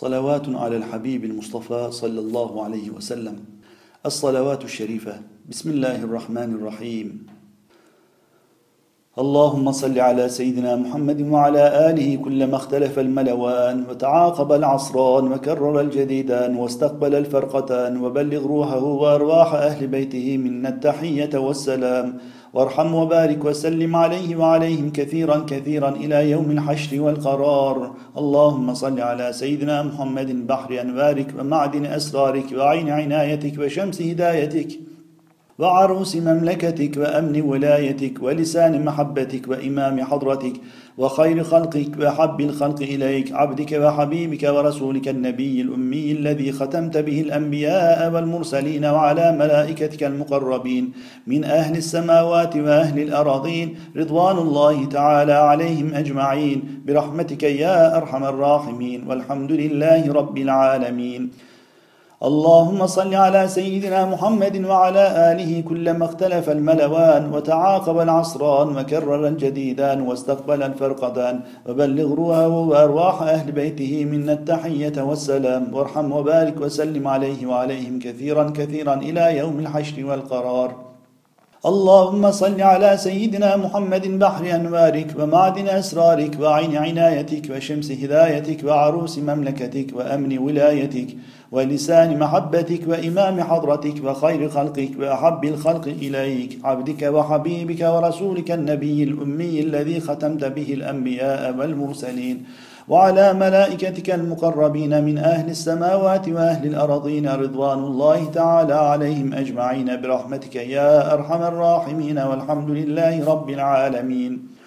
صلوات على الحبيب المصطفى صلى الله عليه وسلم. الصلوات الشريفة. بسم الله الرحمن الرحيم. اللهم صل على سيدنا محمد وعلى آله كلما اختلف الملوان وتعاقب العصران وكرر الجديدان واستقبل الفرقتان وبلغ روحه وأرواح أهل بيته منا التحية والسلام. وارحم وبارك وسلم عليه وعليهم كثيرا كثيرا إلى يوم الحشر والقرار. اللهم صل على سيدنا محمد بحر أنوارك ومعدن أسرارك وعين عنايتك وشمس هدايتك. وعروس مملكتك وأمن ولايتك ولسان محبتك وإمام حضرتك وخير خلقك وحب الخلق إليك عبدك وحبيبك ورسولك النبي الأمي الذي ختمت به الأنبياء والمرسلين وعلى ملائكتك المقربين من أهل السماوات وأهل الأراضين رضوان الله تعالى عليهم أجمعين برحمتك يا أرحم الراحمين والحمد لله رب العالمين. اللهم صل على سيدنا محمد وعلى آله كلما اختلف الملوان وتعاقب العصران وكرر الجديدان واستقبل الفرقدان وبلغ روحه وأرواح أهل بيته منا التحية والسلام. وارحم وبارك وسلم عليه وعليهم كثيرا كثيرا إلى يوم الحشر والقرار. اللهم صل على سيدنا محمد بحر أنوارك ومعدن أسرارك وعين عنايتك وشمس هدايتك وعروس مملكتك وأمن ولايتك ولسان محبتك وإمام حضرتك وخير خلقك وأحب الخلق إليك عبدك وحبيبك ورسولك النبي الأمي الذي ختمت به الأنبياء والمرسلين وعلى ملائكتك المقربين من أهل السماوات وأهل الأرضين رضوان الله تعالى عليهم أجمعين برحمتك يا أرحم الراحمين والحمد لله رب العالمين.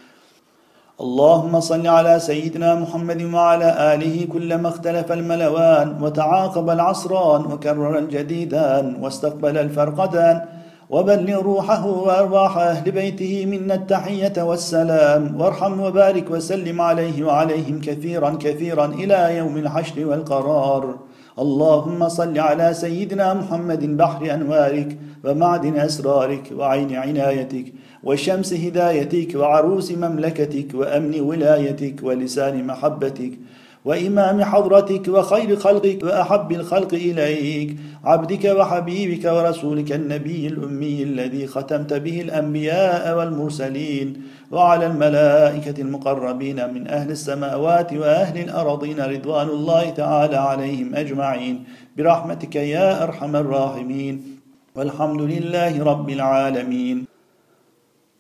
اللهم صل على سيدنا محمد وعلى آله كلما اختلف الملوان وتعاقب العصران وكرر الجديدان واستقبل الفرقدان وبلغ روحه وأرواح أهل بيته منا التحية والسلام. وارحم وبارك وسلم عليه وعليهم كثيرا كثيرا إلى يوم الحشر والقرار. اللهم صل على سيدنا محمد بحر أنوارك ومعدن أسرارك وعين عنايتك وشمس هدايتك وعروس مملكتك وأمن ولايتك ولسان محبتك وإمام حضرتك وخير خلقك وأحب الخلق إليك عبدك وحبيبك ورسولك النبي الأمي الذي ختمت به الأنبياء والمرسلين وعلى الملائكة المقربين من أهل السماوات وأهل الأرضين رضوان الله تعالى عليهم أجمعين. برحمتك يا أرحم الراحمين. والحمد لله رب العالمين.